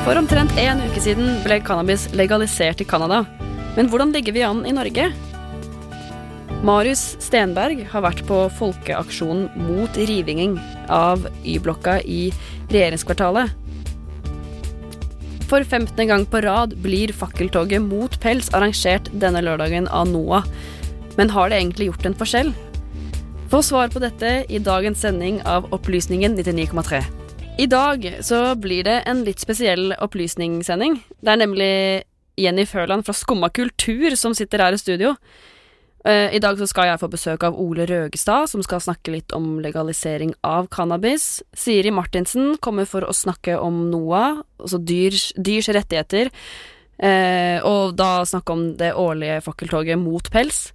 For omtrent en uke siden ble cannabis legalisert i Canada. Men hvordan ligger vi an i Norge? Marius Stenberg har vært på folkeaksjonen mot rivingen av Y-blokka i regjeringskvartalet. For 15. gang på rad blir fakkeltoget mot pels arrangert denne lørdagen av NOAH. Men har det egentlig gjort en forskjell? Få svar på dette i dagens sending av Opplysningen 99,3. I dag så blir det en litt spesiell opplysningssending. Det er nemlig Jenny Førland fra Skumma kultur som sitter her i studio. Uh, I dag så skal jeg få besøk av Ole Røgestad, som skal snakke litt om legalisering av cannabis. Siri Martinsen kommer for å snakke om NOAH, altså dyrs, dyrs rettigheter, uh, og da snakke om det årlige fakkeltoget mot pels.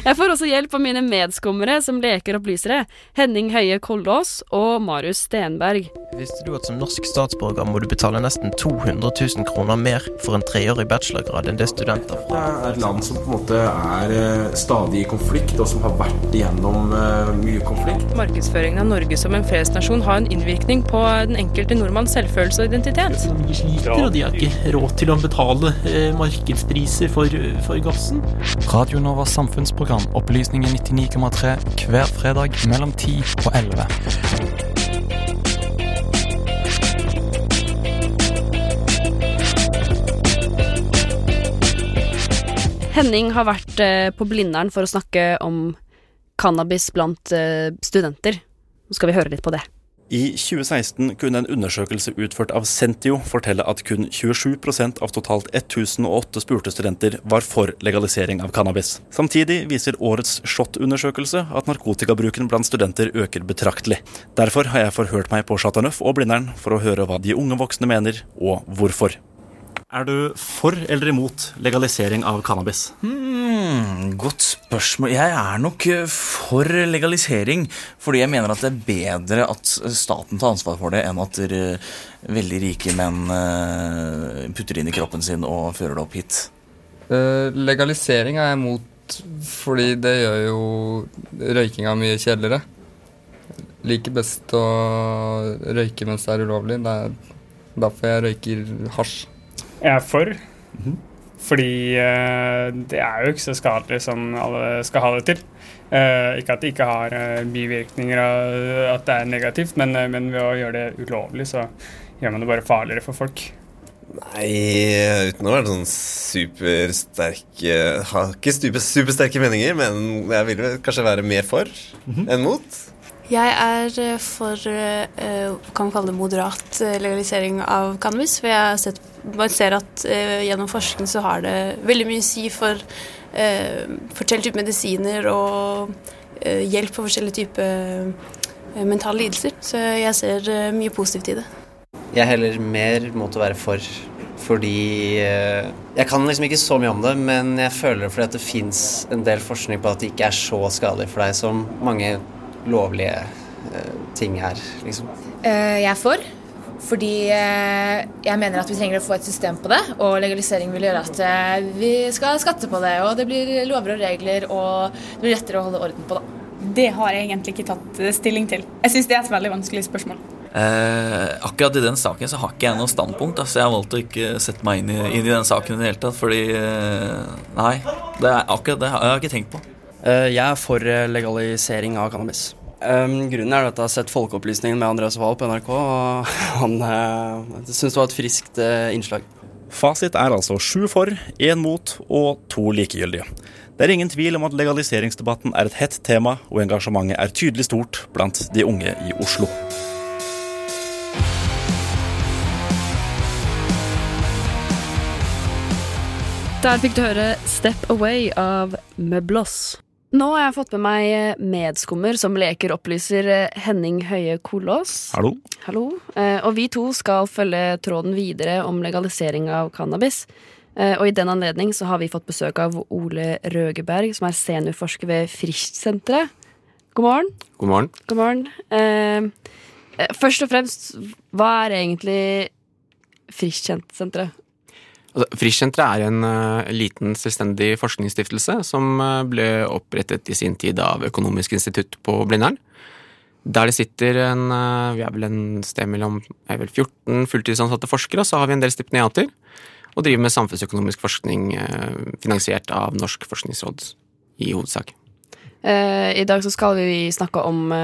Jeg får også hjelp av mine medskummere som leker opplysere, Henning Høie Kollås og Marius Stenberg. Visste du at som norsk statsborger må du betale nesten 200 000 kroner mer for en treårig bachelorgrad enn det studenter får? Det er et land som på en måte er eh, stadig i konflikt, og som har vært igjennom uh, mye konflikt. Markedsføringen av Norge som en fredsnasjon har en innvirkning på den enkelte nordmanns selvfølelse og identitet. De sliter, og de har ikke råd til å betale uh, markedspriser for, for gassen. Radio Nova samfunn samfunnsprogram Opplysningen 99,3 hver fredag mellom 10 og 11. Henning har vært eh, på Blindern for å snakke om cannabis blant eh, studenter. Nå skal vi høre litt på det. I 2016 kunne en undersøkelse utført av Sentio fortelle at kun 27% av totalt 1008 spurte studenter var for legalisering av cannabis. Samtidig viser årets SHoT-undersøkelse at narkotikabruken blant studenter øker betraktelig. Derfor har jeg forhørt meg på Chateau Neuf og Blindern for å høre hva de unge voksne mener, og hvorfor. Er du for eller imot legalisering av cannabis? Hmm, godt spørsmål. Jeg er nok eh, for legalisering. Fordi jeg mener at det er bedre at staten tar ansvar for det, enn at veldig rike menn putter putter inn i kroppen sin og fører det opp hit. Uh, legalisering er jeg imot fordi det gjør jo røykinga mye kjedeligere. Liker best å røyke mens det er ulovlig. Det er derfor jeg røyker hasj. Jeg er for. Fordi uh, det er jo ikke så skadelig som alle skal ha det til. Uh, ikke at det ikke har uh, bivirkninger og at det er negativt, men, men, ved å gjøre det ulovlig, så gjør man det bare farligere for folk. Nei, uten å være sånn supersterk Har ikke super, supersterke meninger, men jeg vil kanskje være mer for enn mot. Jeg er for kan vi kalle det moderat legalisering av cannabis. For jeg sett man ser at gjennom forskning så har det veldig mye å si for forskjellige typer medisiner og hjelp for forskjellige typer mentale lidelser. Så jeg ser mye positivt i det. Jeg heller mer mot å være for. Fordi Jeg kan liksom ikke så mye om det, men jeg føler fordi at det fins en del forskning på at det ikke er så skadelig for deg som mange lovlige ting her, liksom. Jeg er for. Fordi eh, jeg mener at vi trenger å få et system på det, og legalisering vil gjøre at eh, vi skal skatte på det, og det blir lover og regler, og det blir lettere å holde orden på det. Det har jeg egentlig ikke tatt eh, stilling til. Jeg syns det er et veldig vanskelig spørsmål. Eh, akkurat i den saken så har ikke jeg noe standpunkt. Altså jeg har valgt å ikke sette meg inn i, inn i den saken i det hele tatt, fordi eh, Nei, det er akkurat det jeg har ikke tenkt på. Eh, jeg er for legalisering av cannabis. Um, grunnen er at jeg har sett Folkeopplysningen med Andreas Wahl på NRK, og han eh, uh, syns det var et friskt uh, innslag. Fasit er altså sju for, én mot og to likegyldige. Det er ingen tvil om at legaliseringsdebatten er et hett tema, og engasjementet er tydelig stort blant de unge i Oslo. Der fikk du høre 'Step Away' av Møblos. Nå har jeg fått med meg medskummer som leker opplyser eh, Henning Høie Kolås. Hallo. Hallo. Eh, Og vi to skal følge tråden videre om legalisering av cannabis. Eh, Og i den anledning så har vi fått besøk av Ole Røgeberg, som er seniorforsker ved Frischsenteret. God morgen. God morgen. God morgen. Eh, eh, Først og fremst, hva er egentlig Frisch-senteret? Altså, Frischsenteret er en uh, liten selvstendig forskningsstiftelse som uh, ble opprettet i sin tid av Økonomisk institutt på Blindern. Der det sitter en, uh, vi er vel en sted mellom er vel 14 fulltidsansatte forskere, og så har vi en del stipendiater. Og driver med samfunnsøkonomisk forskning finansiert av Norsk forskningsråd i hovedsak. I dag så skal vi snakke om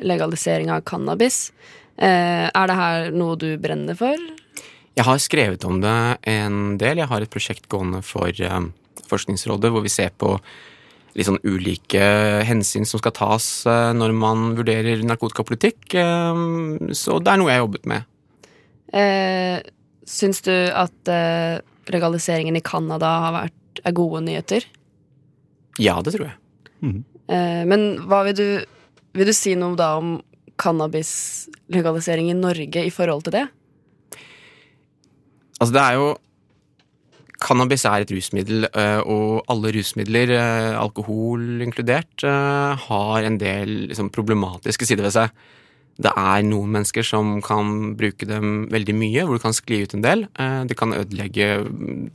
legalisering av cannabis. Er det her noe du brenner for? Jeg har skrevet om det en del. Jeg har et prosjekt gående for eh, Forskningsrådet hvor vi ser på litt sånn ulike hensyn som skal tas eh, når man vurderer narkotikapolitikk. Eh, så det er noe jeg har jobbet med. Eh, syns du at eh, legaliseringen i Canada er gode nyheter? Ja, det tror jeg. Eh, men hva vil du Vil du si noe da om cannabislegalisering i Norge i forhold til det? Altså, det er jo Cannabis er et rusmiddel, eh, og alle rusmidler, eh, alkohol inkludert, eh, har en del liksom, problematiske sider ved seg. Det er noen mennesker som kan bruke dem veldig mye, hvor det kan skli ut en del. Det kan ødelegge mm,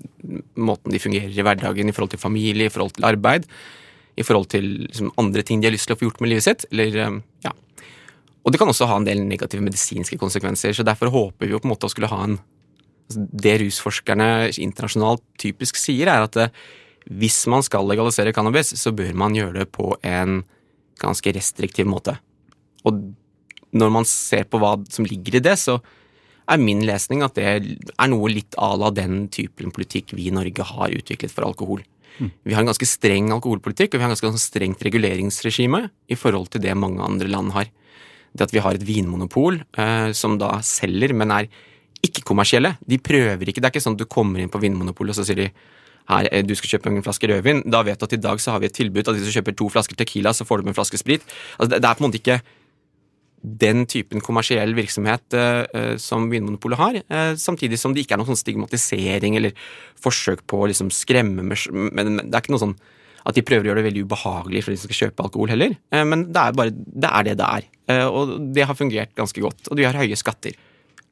måten de fungerer i hverdagen i forhold til familie, i forhold til arbeid, i forhold til liksom, andre ting de har lyst til å få gjort med livet sitt. Eller, ja. Og det kan også ha en del negative medisinske konsekvenser, så derfor håper vi jo på en måte å skulle ha en det rusforskerne internasjonalt typisk sier, er at eh, hvis man skal legalisere cannabis, så bør man gjøre det på en ganske restriktiv måte. Og når man ser på hva som ligger i det, så er min lesning at det er noe litt à la den typen politikk vi i Norge har utviklet for alkohol. Vi har en ganske streng alkoholpolitikk, og vi har en ganske strengt reguleringsregime i forhold til det mange andre land har. Det at vi har et vinmonopol eh, som da selger, men er ikke-kommersielle. De prøver ikke. Det er ikke sånn at du kommer inn på Vinmonopolet og så sier de her, eh, du skal kjøpe en flaske rødvin. Da vet du at i dag så har vi et tilbud at hvis du kjøper to flasker Tequila, så får du med en flaske sprit. Altså, det, er på en måte ikke den typen kommersiell virksomhet uh, som Vinmonopolet har, uh, samtidig som det ikke er noen sånn stigmatisering eller forsøk på å liksom skremme med Men det er ikke noe sånn at de prøver å gjøre det veldig ubehagelig for de som skal kjøpe alkohol heller. uh, men det er bare det er det det er. Og det har fungert ganske godt. Og de har høye skatter.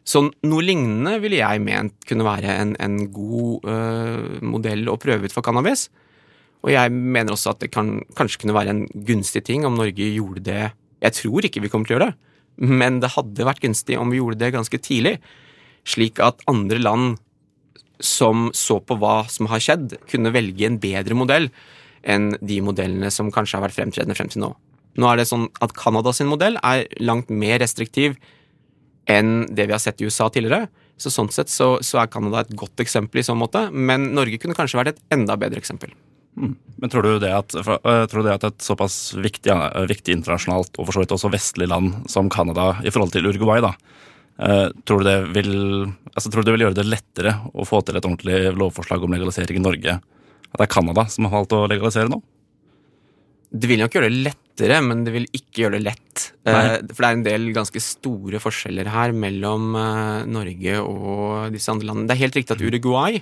Så noe lignende ville jeg ment kunne være en, en god uh, modell å prøve ut for cannabis. Og jeg mener også at det kan, kanskje kunne være en gunstig ting om Norge gjorde det Jeg tror ikke vi kommer til å gjøre det, men det hadde vært gunstig om vi gjorde det ganske tidlig. Slik at andre land som så på hva som har skjedd, kunne velge en bedre modell enn de modellene som kanskje har vært fremtredende frem til nå. Nå er det sånn at Canada sin modell er langt mer restriktiv enn det vi har sett i USA tidligere. Så sånn sett så, så er Canada et godt eksempel i sånn måte, men Norge kunne kanskje vært et enda bedre eksempel. Mm. Men tror du, at, øh, tror du det at et såpass viktig, viktig internasjonalt og for så vidt også vestlig land som Canada i forhold til Uruguay, da, øh, tror, du det vil, altså, tror du det vil gjøre det lettere å få til et ordentlig lovforslag om legalisering i Norge? At det er Canada som har valgt å legalisere nå? Det vil nok gjøre det lettere, men det vil ikke gjøre det lett. Nei. for det er en del ganske store forskjeller her mellom eh, Norge og disse andre landene. Det er helt riktig at Uruguay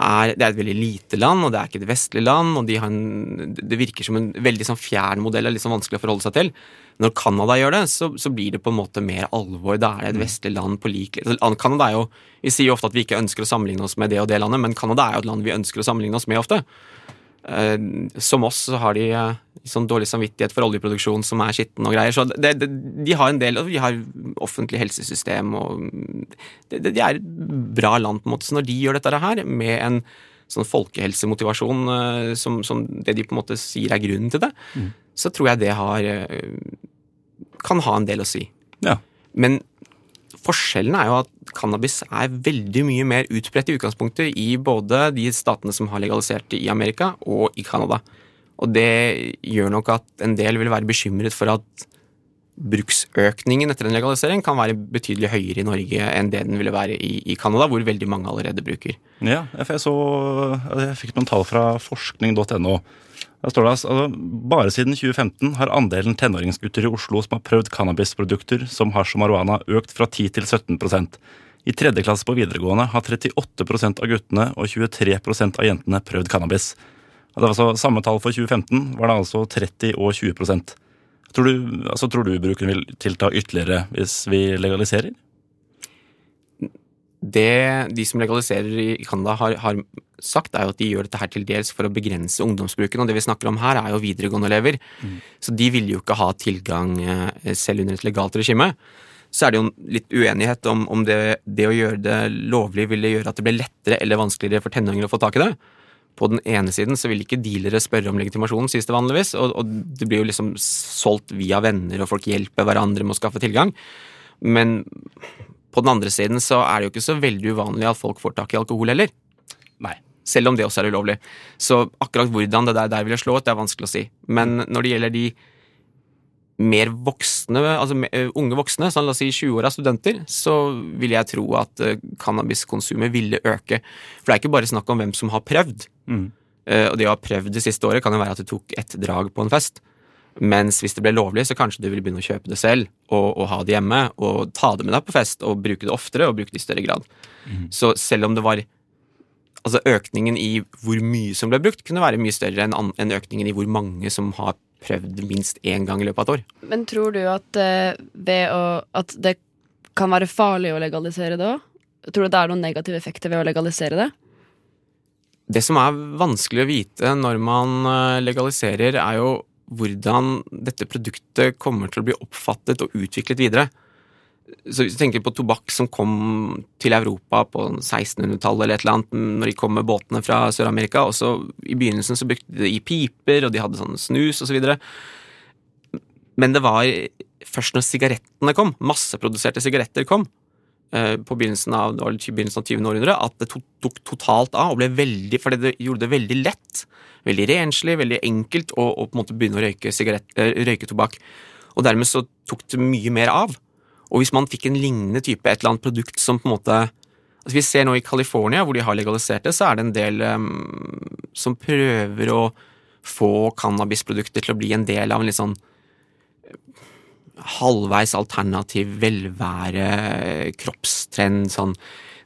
er, det er et veldig lite land, og det er ikke et vestlig land. og de har en, Det virker som en veldig sånn fjern modell, er litt sånn vanskelig å forholde seg til. Når Canada gjør det, så, så, blir det på en måte mer alvor. Da er det et vestlig land på lik Canada er jo, Vi sier jo ofte at vi ikke ønsker å sammenligne oss med det og det landet, men Canada er jo et land vi ønsker å sammenligne oss med ofte. Eh, som oss så har de eh, sånn dårlig samvittighet for oljeproduksjon som er skitten og greier. Så det, det, de har en del, og vi har offentlig helsesystem og det, De er et bra land, på en måte. Så når de gjør dette her med en sånn folkehelsemotivasjon eh, som, som det de på en måte sier er grunnen til det, mm. så tror jeg det har kan ha en del å si. Ja. Men Forskjellen er jo at cannabis er veldig mye mer utbredt i utgangspunktet i både de statene som har legalisert i Amerika, og i Canada. Og det gjør nok at en del vil være bekymret for at bruksøkningen etter en legalisering kan være betydelig høyere i Norge enn det den ville være i, i Canada, hvor veldig mange allerede bruker. Ja, jeg, så, jeg fikk noen tall fra forskning.no. Der står det altså, Bare siden 2015 har andelen tenåringsgutter i Oslo som har prøvd cannabisprodukter som hasj og marihuana, økt fra 10 til 17% I tredje klasse på videregående har 38% av guttene og 23% av jentene prøvd cannabis. Det var altså Samme tall for 2015 var det altså 30 og 20% Tror du, altså, tror du bruken vil tilta ytterligere hvis vi legaliserer? Det de som legaliserer i Canada har, har, sagt, er jo at de gjør dette her til dels for å begrense ungdomsbruken. Og det vi snakker om her, er jo videregående elever. Mm. Så de vil jo ikke ha tilgang eh, selv under et legalt regime. Så er det jo litt uenighet om, om det, det, å gjøre det lovlig ville gjøre at det ble lettere eller vanskeligere for tenåringer å få tak i det. På den ene siden så vil ikke dealere spørre om legitimasjon, sies det vanligvis, og, og det blir jo liksom solgt via venner, og folk hjelper hverandre med å skaffe tilgang. Men på den andre siden så er det jo ikke så veldig uvanlig at folk får tak i alkohol heller. Nei. Selv om det også er ulovlig. Så akkurat hvordan det der, der ville slå ut, det er vanskelig å si. Men når det gjelder de mer voksne, altså unge voksne, sånn la oss si 20-åra studenter, så vil jeg tro at uh, cannabiskonsumet ville øke. For det er ikke bare snakk om hvem som har prøvd. Mm. Uh, og det å ha prøvd det siste året kan jo være at du tok ett drag på en fest. Mens hvis det ble lovlig, så kanskje du ville begynne å kjøpe det selv og, og, ha det hjemme. Og ta det med deg på fest og bruke det oftere og bruke det i større grad. Mm. Så selv om det var Altså økningen i hvor mye som ble brukt, kunne være mye større enn, økningen i hvor mange som har prøvd minst én gang i løpet av et år. Men tror du at, uh, å, at det kan være farlig å legalisere det òg? Tror du det er noen negative effekter ved å legalisere det? Det som er vanskelig å vite når man eh, legaliserer, er jo hvordan dette produktet kommer til å bli oppfattet og utviklet videre. Så hvis du tenker på tobakk som kom til Europa på 1600-tallet eller et eller annet, når de kom med båtene fra Sør-Amerika, og så i begynnelsen så brukte de det i piper, og de hadde sånn snus og så. Men det var først når sigarettene kom, masseproduserte sigaretter kom, eh, på begynnelsen av, begynnelsen av 20. århundre, at det tok totalt av og ble veldig For det gjorde det veldig lett veldig renslig, veldig enkelt å på en måte begynne å røyke, eh, røyke, tobakk. Og dermed så tok det mye mer av. Og hvis man fikk en lignende type et eller annet produkt som på en måte altså Vi ser nå i California, hvor de har legalisert det, så er det en del um, som prøver å få cannabisprodukter til å bli en del av en litt sånn eh, halvveis alternativ velvære, kroppstrend, sånn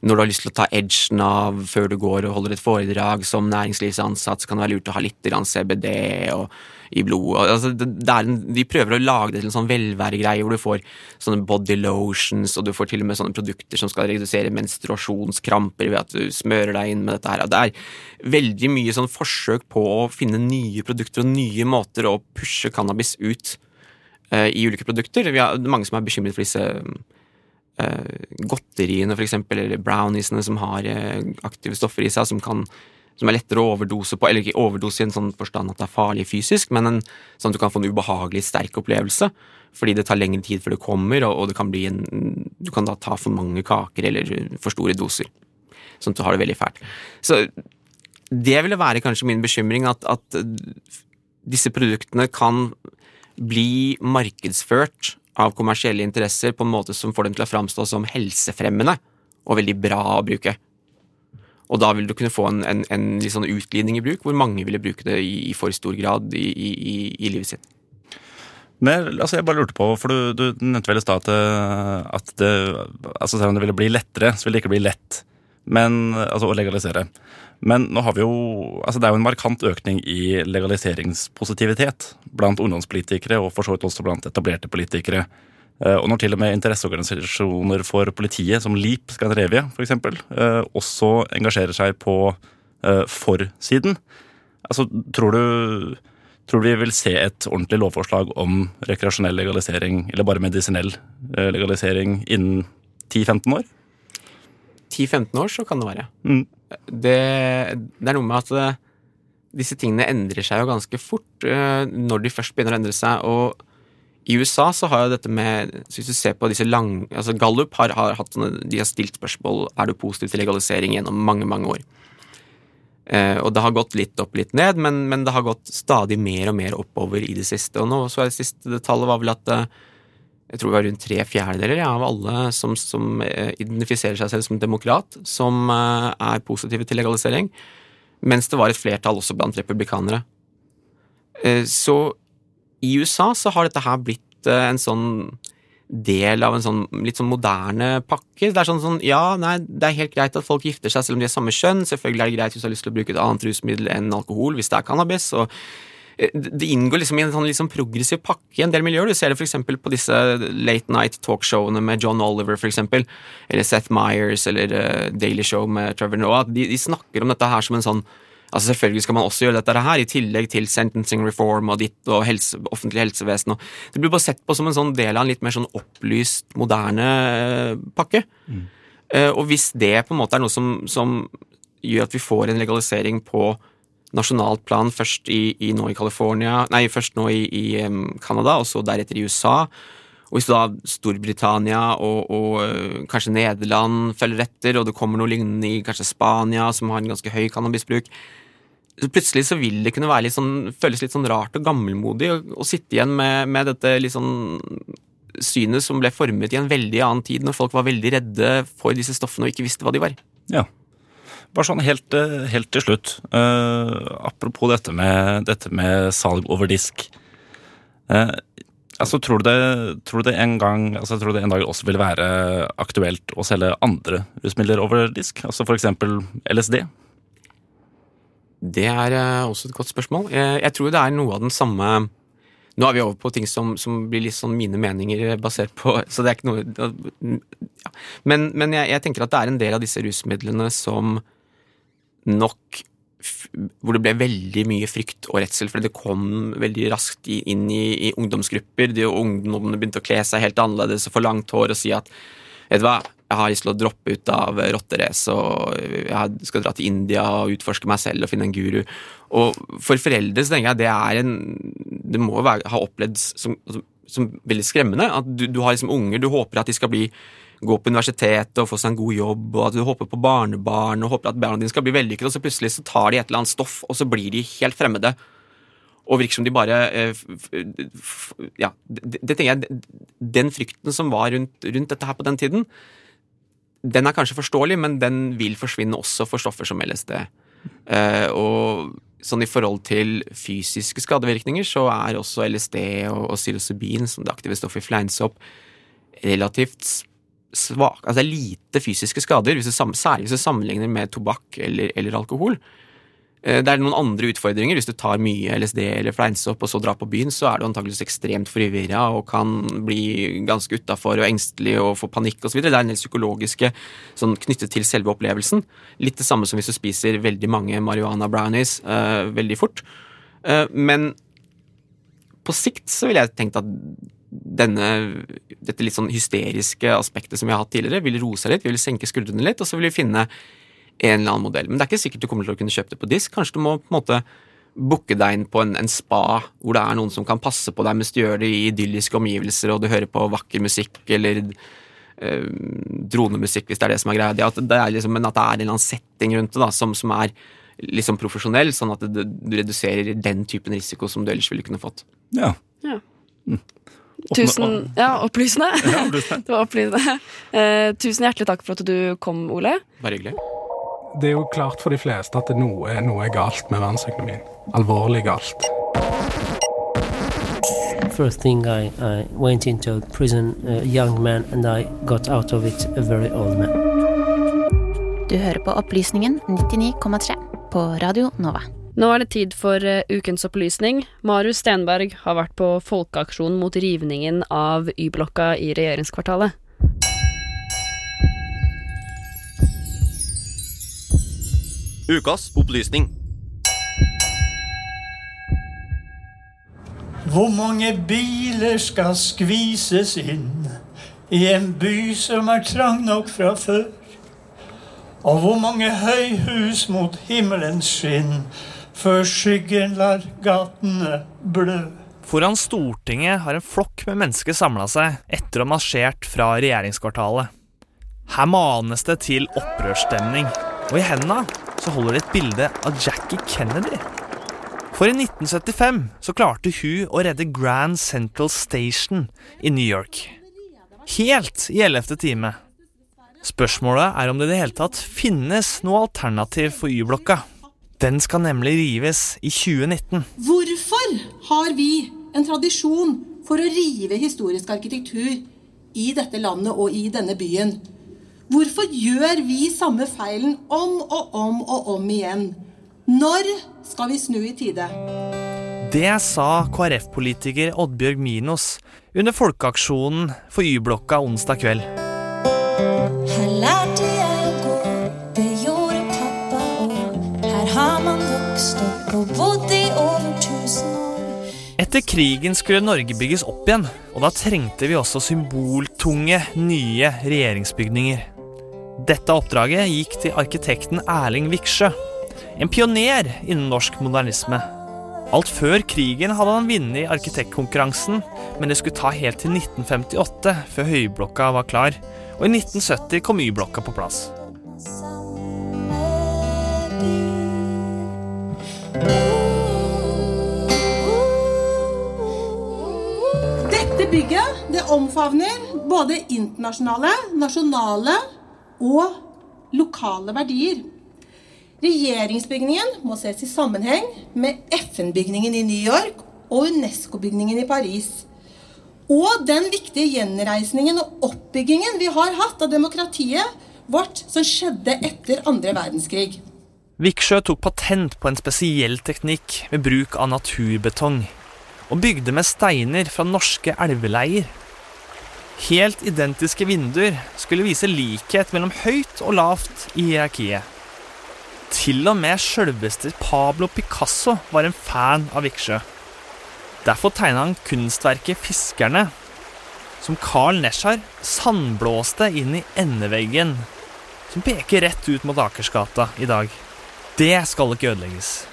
når du har lyst til å ta edgen av før du går og holder et foredrag som næringslivsansatt, så kan det være lurt å ha litt CBD og, i blodet. Altså, en, de prøver å lage det til en sånn velværegreie hvor du får sånne body lotions, og du får til og med sånne produkter som skal redusere menstruasjonskramper ved at du smører deg inn med dette her. Det er veldig mye sånn forsøk på å finne nye produkter og nye måter å pushe cannabis ut uh, i ulike produkter. Vi har, mange som er bekymret for disse uh, godteriene, f.eks., eller browniesene som har uh, aktive stoffer i seg, som, kan, som er lettere å overdose på. Eller ikke overdose i en sånn forstand at det er farlig fysisk, men en, sånn at du kan få en ubehagelig sterk opplevelse. Fordi det tar lengre tid før det kommer, og, og det kan bli en, du kan da ta for mange kaker eller for store doser. Sånn at du har det veldig fælt. Så det ville være kanskje min bekymring, at, at disse produktene kan bli markedsført av kommersielle interesser på en måte som får dem til å framstå som helsefremmende og veldig bra å bruke. Og da vil du kunne få en, en, en litt sånn utglidning i bruk, hvor mange ville bruke det i, i for stor grad i, i, i, livet sitt. Men altså, jeg bare lurte på, for Du, du nevnte vel i stad at, at det, altså, selv om det ville bli lettere, så ville det ikke bli lett men, altså, å legalisere. Men nå har vi jo, altså det er jo en markant økning i legaliseringspositivitet blant ungdomspolitikere og for så vidt også blant etablerte politikere. Eh, og når til og med interesseorganisasjoner for politiet, som LIP f.eks., eksempel, også engasjerer seg på eh, for-siden, altså tror du Tror du vi vil se et ordentlig lovforslag om rekreasjonell legalisering, eller bare medisinell legalisering, innen 10-15 år? 10-15 år så kan det være. Mm. Det, det, er noe med at disse tingene endrer seg jo ganske fort når de først begynner å endre seg. og i USA så har jo dette med så Hvis du ser på disse lang, altså Gallup har, har, hatt, de har stilt spørsmål er du positiv til legalisering gjennom mange mange år. Eh, og det har gått litt opp, litt ned, men, men, det har gått stadig mer og mer oppover i det siste. Og nå så er det siste tallet var vel at eh, jeg tror det var rundt tre fjerdedeler ja, av alle som, som eh, identifiserer seg selv som demokrat, som eh, er positive til legalisering, mens det var et flertall også blant republikanere. Så i USA så har dette her blitt eh, en sånn del av en sånn litt sånn moderne pakke. Det er sånn sånn ja, nei, det er helt greit at folk gifter seg selv om de er samme kjønn. Selvfølgelig er det greit hvis du har lyst til å bruke et annet rusmiddel enn alkohol, hvis det er cannabis. og eh, det inngår liksom i en sånn liksom progressiv pakke i en del miljøer. Du ser det f.eks. på disse late night talkshowene med John Oliver, eksempel, eller Seth Meyers, eller uh, Daily Show med Trevor Noah. De, de snakker om dette her som en sånn Altså Selvfølgelig skal man også gjøre dette her, i tillegg til sentencing reform og ditt og helse, offentlig helsevesen. Det blir bare sett på som en sånn del av en litt mer sånn opplyst, moderne eh, pakke. Mm. Uh, og hvis det på en måte er noe som, som, gjør at vi får en legalisering på nasjonalt plan, først i, i nå i California, nei, først nå i, i Canada, og så deretter i USA, og hvis da Storbritannia og, og uh, kanskje Nederland følger etter, og det kommer noe lignende i kanskje Spania, som har en ganske høy cannabisbruk, plutselig så vil det kunne litt sånn, føles litt sånn rart og gammelmodig å, sitte igjen med, med dette litt sånn synet som ble formet i en veldig annen tid, når folk var veldig redde for disse stoffene og ikke visste hva de var. Ja. Bare sånn helt, eh, helt til slutt. Uh, apropos dette med, dette med, salg over disk. Uh, altså, tror du, det, tror du det en gang altså, tror du det en dag også vil være aktuelt å selge andre rusmidler over disk? Altså f.eks. LSD? Det er uh, også et godt spørsmål. Jeg, jeg, tror det er noe av den samme Nå er vi over på ting som, som blir litt sånn mine meninger basert på Så det er ikke noe ja. Men, men jeg, jeg, tenker at det er en del av disse rusmidlene som nok hvor det ble veldig mye frykt og redsel, fordi det kom veldig raskt inn i, i ungdomsgrupper. De ungdommene begynte å kle seg helt annerledes og få langt hår og si at vet du hva, jeg har lyst til å droppe ut av rotterace og jeg skal dra til India og utforske meg selv og finne en guru. Og for foreldre så tenker jeg det er en Det må være, ha opplevd som, som, som, veldig skremmende. At du, du har liksom unger, du håper at de skal bli gå på universitetet og få seg en god jobb, og at du håper på barnebarn og håper at barna dine skal bli vellykket, og så plutselig så tar de et eller annet stoff, og så blir de helt fremmede. Og virker som de bare eh, Ja, det, det tenker jeg Den frykten som var rundt, rundt dette her på den tiden, den er kanskje forståelig, men den vil forsvinne også for stoffer som LSD. Uh, og sånn i forhold til fysiske skadevirkninger, så er også LSD og, og psilocybin, som det aktive stoffet i fleinsopp, relativt svak Altså det er lite fysiske skader, hvis du, særlig hvis du sammenligner med tobakk eller, eller alkohol. Eh, det er noen andre utfordringer. Hvis du tar mye LSD eller fleinsopp og så drar på byen, så er du antakeligvis ekstremt forvirra og kan bli ganske utafor og engstelig og få panikk osv. Det er en del psykologiske sånn, knyttet til selve opplevelsen. Litt det samme som hvis du spiser veldig mange marihuana brownies uh, veldig fort. Uh, men på sikt så ville jeg tenkt at denne, dette litt sånn hysteriske aspektet som vi har hatt tidligere, vil roe seg litt, vi vil senke skuldrene litt, og så vil vi finne en eller annen modell. Men det er ikke sikkert du kommer til å kunne kjøpe det på disk. Kanskje du må på en måte booke deg inn på en, en, spa hvor det er noen som kan passe på deg mens du gjør det i idylliske omgivelser, og du hører på vakker musikk eller øh, dronemusikk, hvis det er det som er greia. At det er liksom, men at det er en eller annen setting rundt det da, som, som er liksom profesjonell, sånn at det, du reduserer den typen risiko som du ellers ville kunne fått. Ja. ja. Mm. Tusen Ja, opplysende. Ja, det var opplysende. Uh, tusen hjertelig takk for at du kom, Ole. Bare hyggelig det er jo klart for de fleste at noe, noe er galt med verdensøkonomien. Alvorlig galt. First thing I, I went into prison, a young man, and I got out of it a very old man. Du hører på Opplysningen 99,3 på Radio Nova. Nå er det tid for uh, ukens opplysning. Marius Stenberg har vært på folkeaksjon mot rivningen av Y-blokka i regjeringskvartalet. Ukas opplysning. Hvor mange biler skal skvises inn i en by som er trang nok fra før? Og hvor mange høyhus mot himmelens skinn før skyggen lar gatene blø? Foran Stortinget har en flokk med mennesker samla seg etter å ha marsjert fra regjeringskvartalet. Her manes det til opprørsstemning, og i hendene så holder de et bilde av Jackie Kennedy. For i 1975 så klarte hun å redde Grand Central Station i New York. Helt i ellevte time. Spørsmålet er om det i det hele tatt finnes noe alternativ for Y-blokka. Den skal nemlig rives i 2019. Hvorfor har vi en tradisjon for å rive historisk arkitektur i dette landet og i denne byen? Hvorfor gjør vi samme feilen om og om og om igjen? Når skal vi snu i tide? Det sa KrF-politiker Oddbjørg Minos under folkeaksjonen for Y-blokka onsdag kveld. Og bodd i over tusen år. Etter krigen skulle Norge bygges opp igjen, og da trengte vi også symboltunge, nye regjeringsbygninger. Dette oppdraget gikk til arkitekten Erling Viksjø, en pioner innen norsk modernisme. Alt før krigen hadde han vunnet arkitektkonkurransen, men det skulle ta helt til 1958 før Høyblokka var klar, og i 1970 kom Y-blokka på plass. Dette bygget det omfavner både internasjonale, nasjonale og lokale verdier. Regjeringsbygningen må ses i sammenheng med FN-bygningen i New York og UNESCO-bygningen i Paris. Og den viktige gjenreisningen og oppbyggingen vi har hatt av demokratiet vårt som skjedde etter andre verdenskrig. Viksjø tok patent på en spesiell teknikk med bruk av naturbetong, og bygde med steiner fra norske elveleier. Helt identiske vinduer skulle vise likhet mellom høyt og lavt i hierarkiet. Til og med sjølveste Pablo Picasso var en fan av Viksjø. Derfor tegna han kunstverket 'Fiskerne', som Carl Nesjar sandblåste inn i endeveggen, som peker rett ut mot Akersgata i dag. Det skal ikke ødelegges.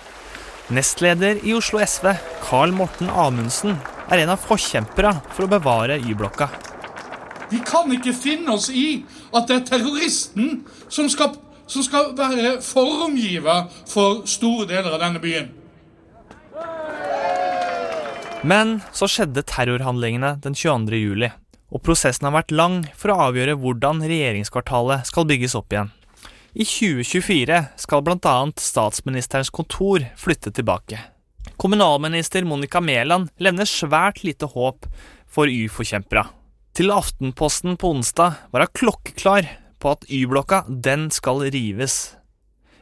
Nestleder i Oslo SV, Carl Morten Amundsen, er en av forkjempere for å bevare Y-blokka. Vi kan ikke finne oss i at det er terroristen som skal, som skal være formgiver for store deler av denne byen. Men så skjedde terrorhandlingene den 22. juli, og prosessen har vært lang for å avgjøre hvordan regjeringskvartalet skal bygges opp igjen. I 2024 skal bl.a. statsministerens kontor flytte tilbake. Kommunalminister Monica Mæland levner svært lite håp for Y-forkjempere. Til Aftenposten på onsdag var hun klokkeklar på at Y-blokka, den skal rives.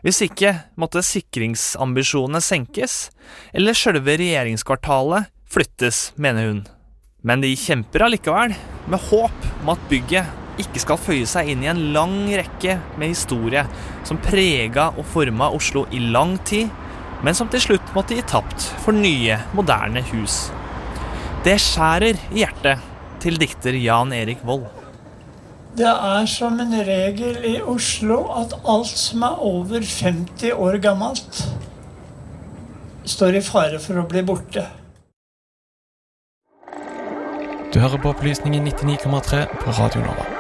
Hvis ikke måtte sikringsambisjonene senkes, eller sjølve regjeringskvartalet flyttes, mener hun. Men de kjemper allikevel, med håp om at bygget ikke skal føye seg inn i en lang rekke med historie som prega og forma Oslo i lang tid, men som til slutt måtte gi tapt for nye, moderne hus. Det skjærer i hjertet til dikter Jan Erik Vold. Det er som en regel i Oslo at alt som er over 50 år gammelt, står i fare for å bli borte. Du hører på Opplysningen 99,3 på Radio Nova.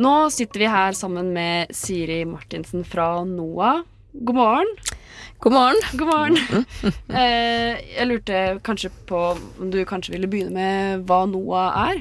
Nå sitter vi her sammen med Siri Martinsen fra NOAH. God morgen. God morgen. God morgen. Eh, jeg lurte kanskje på om du kanskje ville begynne med hva NOAH er?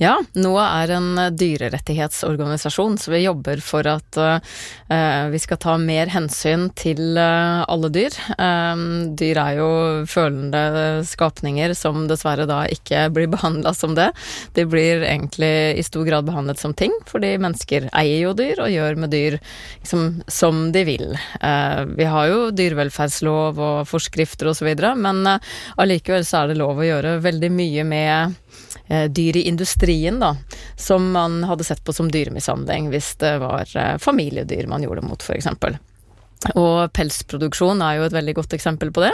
Ja, NOAH er en dyrerettighetsorganisasjon, så vi jobber for at uh, vi skal ta mer hensyn til uh, alle dyr. Um, dyr er jo følende skapninger som dessverre da ikke blir behandla som det. De blir egentlig i stor grad behandlet som ting, fordi mennesker eier jo dyr og gjør med dyr liksom, som de vil. Uh, vi har jo dyrevelferdslov og forskrifter osv., men allikevel så er det lov å gjøre veldig mye med dyr i industrien, da, som man hadde sett på som dyremishandling hvis det var familiedyr man gjorde det mot, f.eks. Og pelsproduksjon er jo et veldig godt eksempel på det.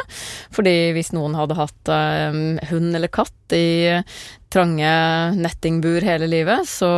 Fordi hvis noen hadde hatt um, hund eller katt i trange nettingbur hele livet, så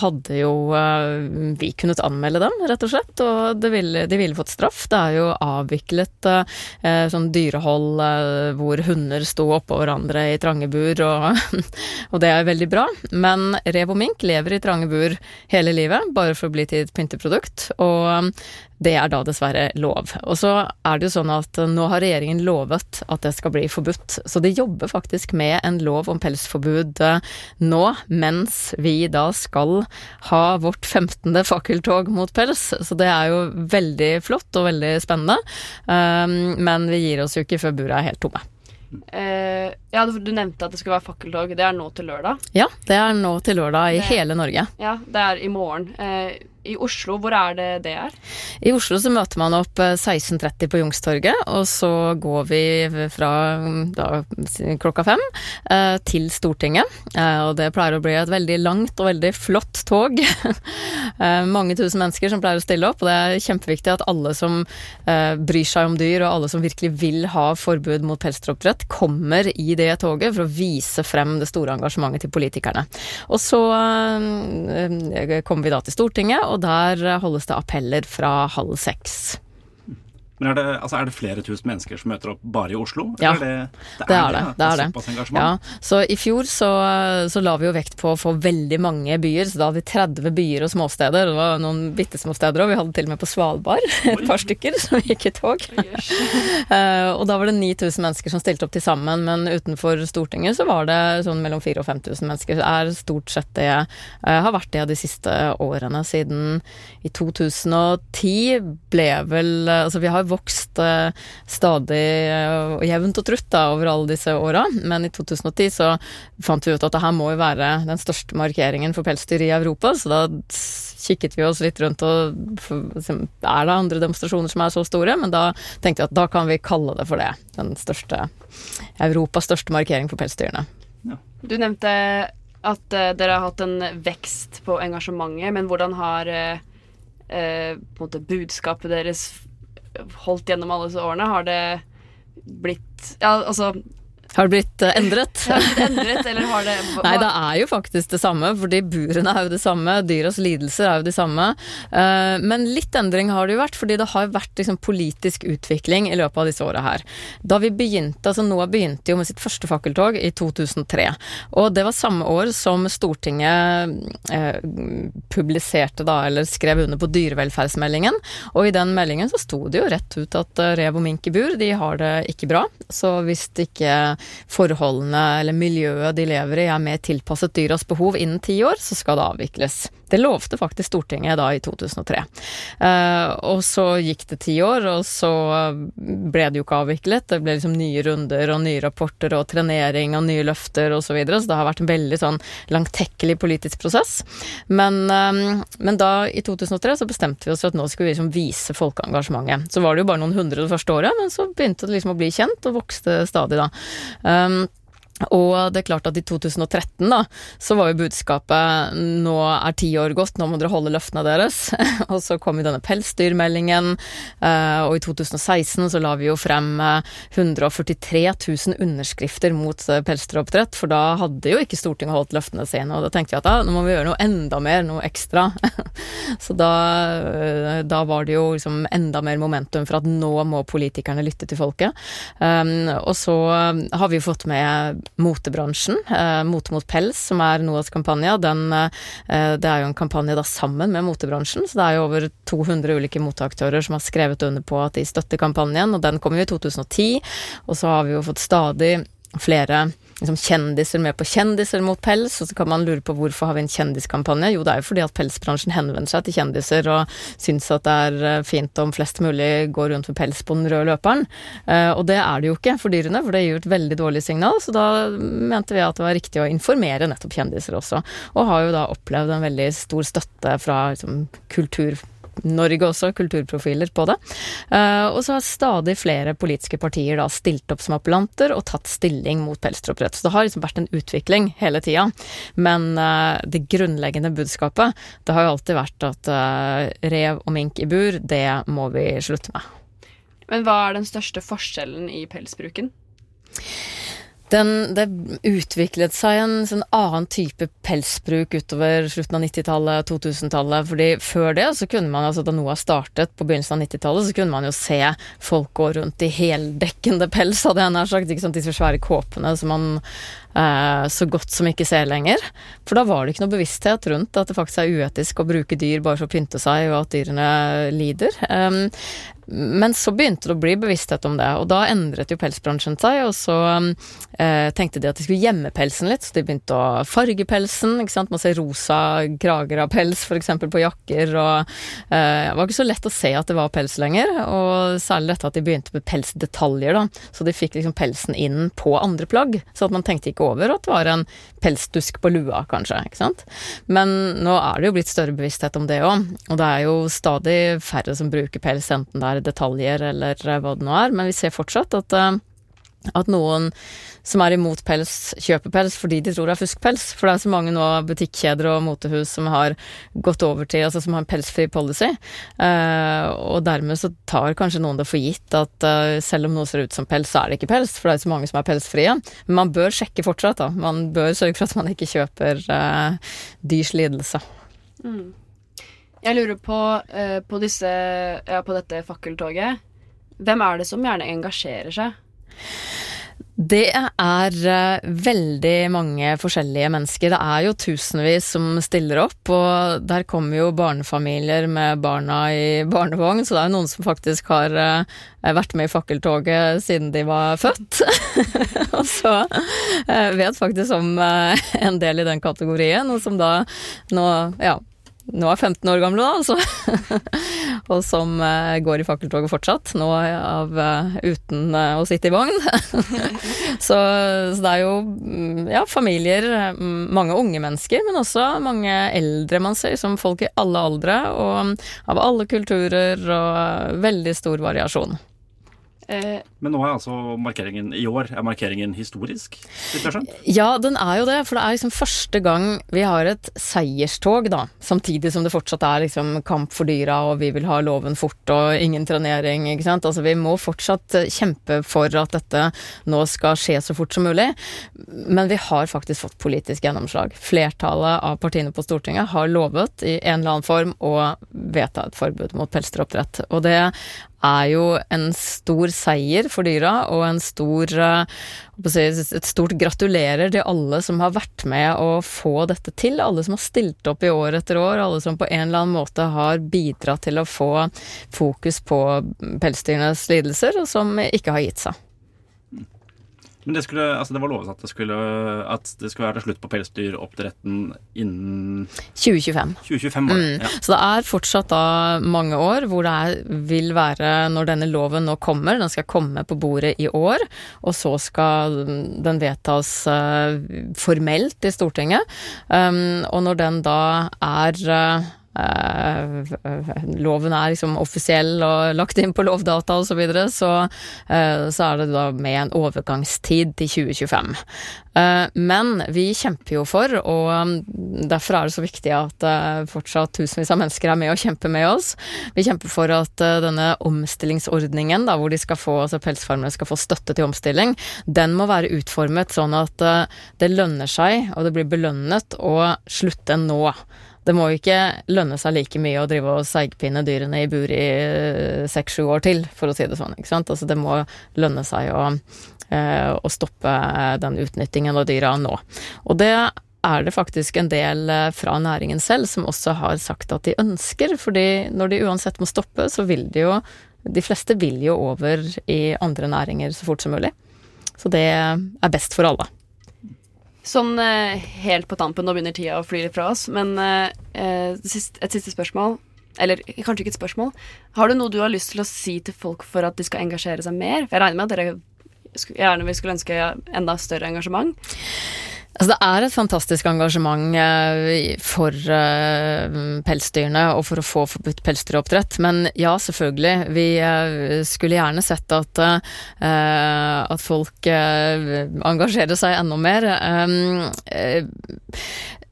hadde jo eh, vi kunnet anmelde dem, rett og slett. Og ville, de ville fått straff. Det er jo avviklet eh, sånn dyrehold eh, hvor hunder sto oppå hverandre i trange bur, og, og det er veldig bra. Men rev og mink lever i trange bur hele livet, bare for å bli til et pynteprodukt. Og det er da dessverre lov. Og så er det jo sånn at nå har regjeringen lovet at det skal bli forbudt. Så de jobber faktisk med en lov om pelsforbud eh, nå, mens vi da skal ha vårt 15. fakkeltog mot pels. Så det er jo veldig flott og veldig spennende. Um, men vi gir oss jo ikke før bura er helt tomme. Uh, ja, du, nevnte at det skulle være fakkeltog. Det er nå til lørdag? Ja, det er nå til lørdag i Det- hele Norge. Ja, det er i morgen. Eh, I Oslo, hvor er det det er? I Oslo så møter man opp eh, 16.30 på Youngstorget, og så går vi fra mm, da, klokka fem eh, til Stortinget. Eh, og det pleier å bli et veldig langt og veldig flott tog. eh, mange tusen mennesker som pleier å stille opp, og det er kjempeviktig at alle som eh, bryr seg om dyr, og alle som virkelig vil ha forbud mot pelsdyroppdrett, kommer i det toget for å vise frem det store engasjementet til politikerne. Og så eh, kommer vi da til Stortinget, og der holdes det appeller fra halv seks. Men er det, altså, er det flere tusen mennesker som møter opp bare i Oslo? Ja, det, er det, det er det. det, er det. Engasjement? Ja, så i fjor så, så la vi jo vekt på å få veldig mange byer, så da hadde vi 30 byer og småsteder. Det var noen bitte små steder òg, vi hadde til og med på Svalbard et par stykker som gikk i tog. Eh, og da var det 9000 mennesker som stilte opp til sammen, men utenfor Stortinget så var det sånn mellom 4000 og 5000 mennesker. Det er stort sett det jeg har vært det de siste årene. Siden i 2010 ble vel Altså vi har vokst eh, stadig eh, og jevnt og trutt da, over alle disse åra, men i 2010 så fant vi ut at det her må jo være den største markeringen for pelsdyr i Europa, så da kikket vi oss litt rundt og liksom, Er det andre demonstrasjoner som er så store? Men da tenkte jeg at da kan vi kalle det for det. Den største Europas største markering for pelsdyrene. Du nevnte at uh, dere har hatt en vekst på engasjementet, men hvordan har uh, uh, på en måte budskapet deres holdt gjennom alle disse årene? Har det blitt Ja, altså Har det blitt eh, endret? Har det blitt endret, eller har det Nei, det er jo faktisk det samme, fordi burene er jo det samme, dyras lidelser er jo de samme. Eh, Men litt endring har det jo vært, fordi det har vært liksom politisk utvikling i løpet av disse åra her. Da vi begynte, altså NOAH begynte jo med sitt første fakkeltog i 2003. Og det var samme år som Stortinget eh, publiserte da, eller skrev under på dyrevelferdsmeldingen. Og i den meldingen så sto det jo rett ut at rev og mink i bur, de har det ikke bra. Så hvis det ikke forholdene eller miljøet de lever i er mer tilpasset dyras behov innen ti år, så skal det avvikles. Det lovte faktisk Stortinget da i 2003. Uh, og så gikk det ti år, og så ble det jo ikke avviklet. Det ble liksom nye runder og nye rapporter og trenering og nye løfter osv. Så, videre, så det har vært en veldig sånn langtekkelig politisk prosess. Men, uh, men da, i 2003, så bestemte vi oss for at nå skulle vi liksom vise folkeengasjementet. Så var det jo bare noen hundre det første året, men så begynte det liksom å bli kjent, og vokste stadig da. Um, og det er klart at i 2013 da, så var jo budskapet nå er ti år gått, nå må dere holde løftene deres. og så kom jo denne pelsdyrmeldingen, eh, og i 2016 så la vi jo frem eh, 143 000 underskrifter mot eh, pelsdyroppdrett, for da hadde jo ikke Stortinget holdt løftene sine, og da tenkte vi at da, nå må vi gjøre noe enda mer, noe ekstra. så da, eh, da var det jo liksom enda mer momentum for at nå må politikerne lytte til folket. Um, og så eh, har vi jo fått med motebransjen, eh, Mote mot pels, som er NOAs kampanje. Eh, det er jo en kampanje da sammen med motebransjen, så det er jo over 200 ulike moteaktører som har skrevet under på at de støtter kampanjen, og den kom jo i 2010. Og så har vi jo fått stadig flere liksom, kjendiser med på kjendiser mot pels, og så kan man lure på hvorfor har vi en kjendiskampanje. Jo, det er jo fordi at pelsbransjen henvender seg til kjendiser og syns at det er eh, fint om flest mulig går rundt med pels på den røde løperen. Eh, og det er det jo ikke for dyrene, for det gir et veldig dårlig signal, så da mente vi at det var riktig å informere nettopp kjendiser også. Og har jo da opplevd en veldig stor støtte fra liksom, kultur Norge også, kulturprofiler på det. Eh, og så har stadig flere politiske partier da stilt opp som appellanter og tatt stilling mot pelsdyroppdrett. Så det har liksom vært en utvikling hele tida. Men eh, det grunnleggende budskapet, det har jo alltid vært at eh, rev og mink i bur, det må vi slutte med. Men hva er den største forskjellen i pelsbruken? Den, det utviklet seg en sånn annen type pelsbruk utover slutten av 90-tallet, 2000-tallet. fordi før det så kunne man, altså da NOAH startet på begynnelsen av 90-tallet, så kunne man jo se folk gå rundt i heldekkende pels, hadde jeg nær sagt. Ikke sant, disse svære kåpene som man så godt som ikke ser lenger. For da var det ikke noe bevissthet rundt at det faktisk er uetisk å bruke dyr bare for å pynte seg, og at dyrene lider. Um, men så begynte det å bli bevissthet om det, og da endret jo pelsbransjen seg, og så eh, tenkte de at de skulle gjemme pelsen litt, så de begynte å farge pelsen, ikke sant, man ser rosa krager av pels f.eks. på jakker, og eh, det var ikke så lett å se at det var pels lenger, og særlig dette at de begynte med pelsdetaljer, da, så de fikk liksom pelsen inn på andre plagg, så at man tenkte ikke over at det var en pelsdusk på lua, kanskje, ikke sant. Men nå er det jo blitt større bevissthet om det òg, og det er jo stadig færre som bruker pels, enten det er detaljer eller hva det nå er, men vi ser fortsatt at, eh, at noen som er imot pels, kjøper pels fordi de tror det er fuskpels. For det er så mange nå butikkjeder og motehus som har gått over til Altså som har en pelsfri policy. Uh, og dermed så tar kanskje noen det for gitt at uh, selv om noe ser ut som pels, så er det ikke pels. For det er så mange som er pelsfrie. Men man bør sjekke fortsatt, da. Man bør sørge for at man ikke kjøper uh, dyrs lidelse. Mm. Jeg lurer på, på, disse, ja, på dette fakkeltoget. Hvem er det som gjerne engasjerer seg? Det er uh, veldig mange forskjellige mennesker. Det er jo tusenvis som stiller opp, og der kommer jo barnefamilier med barna i barnevogn, så det er jo noen som faktisk har uh, vært med i fakkeltoget siden de var født. og så uh, vet faktisk om en del i den kategorien, og som da nå, ja, nå er 15 år gamle, da, altså. og som uh, går i fakkeltoget fortsatt, nå av, uh, uten uh, å sitte i vogn. så, så, det er jo mm, ja, familier, mange unge mennesker, men også mange eldre man ser, som folk i alle aldre, og av alle kulturer, og veldig stor variasjon. Eh, Men nå er altså markeringen i år er markeringen historisk? Ja, den er jo det. For det er liksom første gang vi har et seierstog, da. Samtidig som det fortsatt er liksom kamp for dyra, og vi vil ha loven fort og ingen trenering, ikke sant. Altså vi må fortsatt kjempe for at dette nå skal skje så fort som mulig. Men vi har faktisk fått politisk gjennomslag. Flertallet av partiene på Stortinget har lovet i en eller annen form å vedta et forbud mot pelsdyroppdrett. Og det er jo en stor seier for dyra, og en stor eh, et stort gratulerer til alle som har vært med å få dette til. Alle som har stilt opp i år etter år, alle som på en eller annen måte har bidratt til å få fokus på pelsdyrenes lidelser, og som ikke har gitt seg. Men det, skulle, altså det var lovet at det, skulle, at det skulle være slutt på pelsdyroppdretten innen 2025. 2025 år, mm. ja. Så det er fortsatt da mange år hvor det er, vil være, når denne loven nå kommer, den skal komme på bordet i år, og så skal den vedtas uh, formelt i Stortinget. Um, og når den da er Uh, loven er liksom offisiell og lagt inn på Lovdata osv., så, videre, så uh, så er det da med en overgangstid til 2025. Uh, men vi kjemper jo for, og um, derfor er det så viktig at fortsatt tusenvis av mennesker er med og kjemper med oss. Vi kjemper for at denne omstillingsordningen, da, hvor de skal få, altså pelsfarmere skal få støtte til omstilling, den må være utformet sånn at det lønner seg, og det blir belønnet å slutte nå. Det må jo ikke lønne seg like mye å drive og seigpine dyrene i bur i eh, seks-sju år til, for å si det sånn. ikke sant? Altså det må lønne seg å, eh, å stoppe den utnyttingen av dyra nå. Og det er det faktisk en del eh, fra næringen selv som også har sagt at de ønsker, fordi når de uansett må stoppe, så vil de jo De fleste vil jo over i andre næringer så fort som mulig. Så det er best for alle. Sånn eh, helt på tampen, nå begynner tida å fly litt fra oss, men eh, eh et siste spørsmål. Eller kanskje ikke et spørsmål. Har du noe du har lyst til å si til folk for at de skal engasjere seg mer? For jeg regner med at dere gjerne vil skulle ønske enda større engasjement. Altså, det er et fantastisk engasjement eh, for uh, pelsdyrene og for å få forbudt pelsdyroppdrett. Men ja, selvfølgelig. Vi uh, skulle gjerne sett at, at folk engasjerer seg enda mer.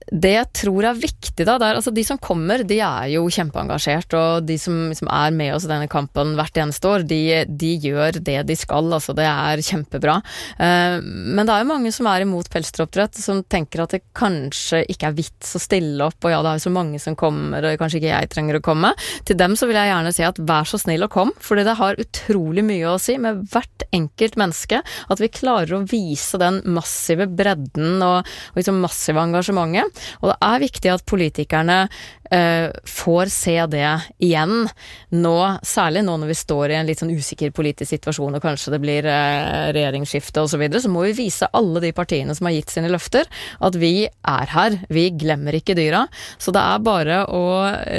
Det jeg tror er viktig, da, det er altså de som kommer, de er jo kjempeengasjert, og de som, som er med oss i denne kampen hvert eneste år, de, de, gjør det de skal, altså det er kjempebra. Eh, men det er jo mange som er imot pelsdyroppdrett, som tenker at det kanskje ikke er vits å stille opp, og ja, det er jo så mange som kommer, og kanskje ikke jeg trenger å komme. Til dem så vil jeg gjerne si at vær så snill og kom, fordi det har utrolig mye å si med hvert enkelt menneske, at vi klarer å vise den massive bredden og, og liksom massive engasjementet. Og det er viktig at politikerne eh, får se det igjen nå, særlig nå når vi står i en litt sånn usikker politisk situasjon og kanskje det blir uh, regjeringsskifte osv., så, videre, så må vi vise alle de partiene som har gitt sine løfter, at vi er her. Vi glemmer ikke dyra. Så det er bare å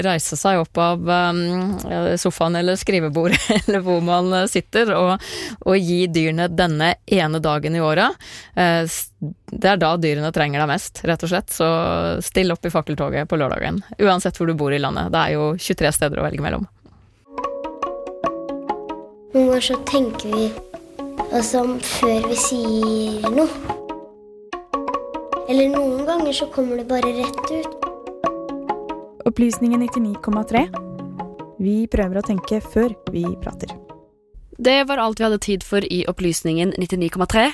reise seg opp av um, sofaen eller skrivebordet eller hvor man sitter, og, og, gi dyrene denne ene dagen i året. Det er da dyrene trenger deg mest, rett og slett. Så still opp i fakkeltoget på lørdagen. Uansett hvor du bor i landet. Det er jo 23 steder å velge mellom. Noen ganger så tenker vi oss om før vi sier noe. Eller noen ganger så kommer det bare rett ut. Opplysningen 99,3. Vi prøver å tenke før vi prater. Det var alt vi hadde tid for i Opplysningen 99,3.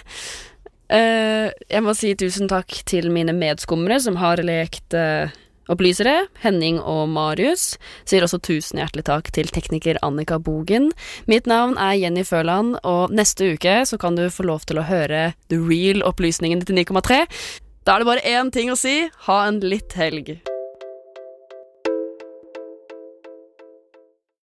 Uh, jeg må si tusen takk til mine medskummere som har lekt uh, opplysere, Henning og Marius. Sier også tusen hjertelig takk til tekniker Annika Bogen. Mitt navn er Jenny Føland, og neste uke så kan du få lov til å høre The Real Opplysningen 99,3. Da er det bare én ting å si ha en litt helg.